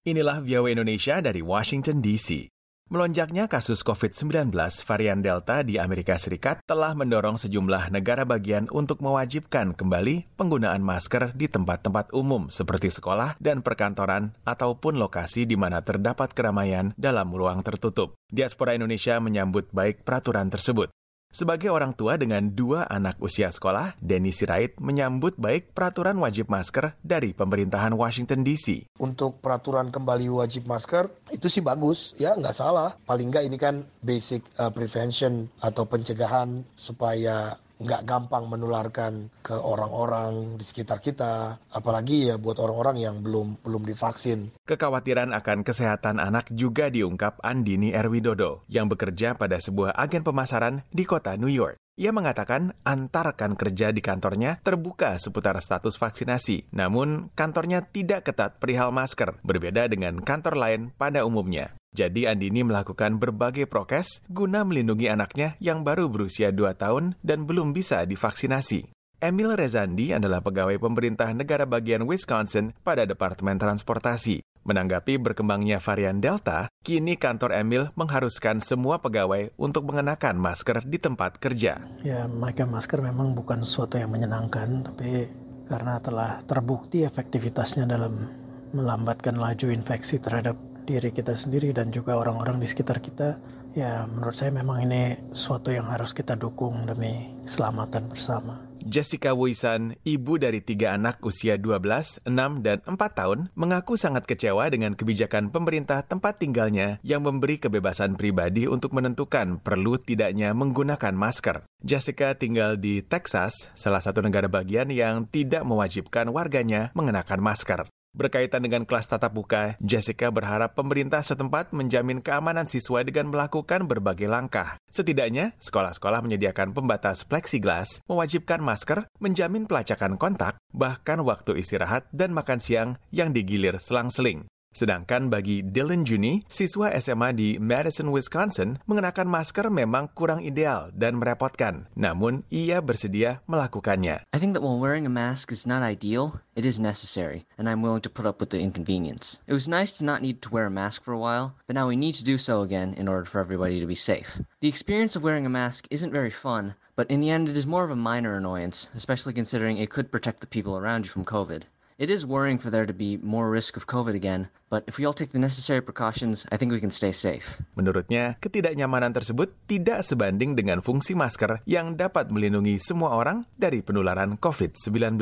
Inilah VOA Indonesia dari Washington DC. Melonjaknya kasus COVID-19 varian Delta di Amerika Serikat telah mendorong sejumlah negara bagian untuk mewajibkan kembali penggunaan masker di tempat-tempat umum seperti sekolah dan perkantoran ataupun lokasi di mana terdapat keramaian dalam ruang tertutup. Diaspora Indonesia menyambut baik peraturan tersebut. Sebagai orang tua dengan dua anak usia sekolah, Denny Sirait menyambut baik peraturan wajib masker dari pemerintahan Washington DC. Untuk peraturan kembali wajib masker, itu sih bagus, ya nggak salah. Paling nggak ini kan basic uh, prevention atau pencegahan supaya nggak gampang menularkan ke orang-orang di sekitar kita, apalagi ya buat orang-orang yang belum belum divaksin. Kekhawatiran akan kesehatan anak juga diungkap Andini Erwidodo yang bekerja pada sebuah agen pemasaran di kota New York. Ia mengatakan antar rekan kerja di kantornya terbuka seputar status vaksinasi, namun kantornya tidak ketat perihal masker, berbeda dengan kantor lain pada umumnya. Jadi Andini melakukan berbagai prokes guna melindungi anaknya yang baru berusia 2 tahun dan belum bisa divaksinasi. Emil Rezandi adalah pegawai pemerintah negara bagian Wisconsin pada Departemen Transportasi. Menanggapi berkembangnya varian Delta, kini kantor Emil mengharuskan semua pegawai untuk mengenakan masker di tempat kerja. Ya, memakai masker memang bukan sesuatu yang menyenangkan, tapi karena telah terbukti efektivitasnya dalam melambatkan laju infeksi terhadap diri kita sendiri dan juga orang-orang di sekitar kita, ya menurut saya memang ini suatu yang harus kita dukung demi keselamatan bersama. Jessica Wisan, ibu dari tiga anak usia 12, 6, dan 4 tahun, mengaku sangat kecewa dengan kebijakan pemerintah tempat tinggalnya yang memberi kebebasan pribadi untuk menentukan perlu tidaknya menggunakan masker. Jessica tinggal di Texas, salah satu negara bagian yang tidak mewajibkan warganya mengenakan masker. Berkaitan dengan kelas tatap muka, Jessica berharap pemerintah setempat menjamin keamanan siswa dengan melakukan berbagai langkah. Setidaknya, sekolah-sekolah menyediakan pembatas plexiglass, mewajibkan masker, menjamin pelacakan kontak, bahkan waktu istirahat dan makan siang yang digilir selang-seling. Sedangkan bagi Dylan Juni, siswa SMA di Madison, Wisconsin, mengenakan masker memang kurang ideal dan merepotkan. Namun, ia bersedia melakukannya. I think that while wearing a mask is not ideal, it is necessary, and I'm willing to put up with the inconvenience. It was nice to not need to wear a mask for a while, but now we need to do so again in order for everybody to be safe. The experience of wearing a mask isn't very fun, but in the end it is more of a minor annoyance, especially considering it could protect the people around you from COVID. It is worrying for there to be more risk of COVID again, but if we all take the necessary precautions, I think we can stay safe. Menurutnya, ketidaknyamanan tersebut tidak sebanding dengan fungsi masker yang dapat melindungi semua orang dari penularan COVID-19.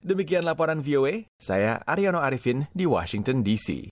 Demikian laporan VOA, saya Ariano Arifin di Washington DC.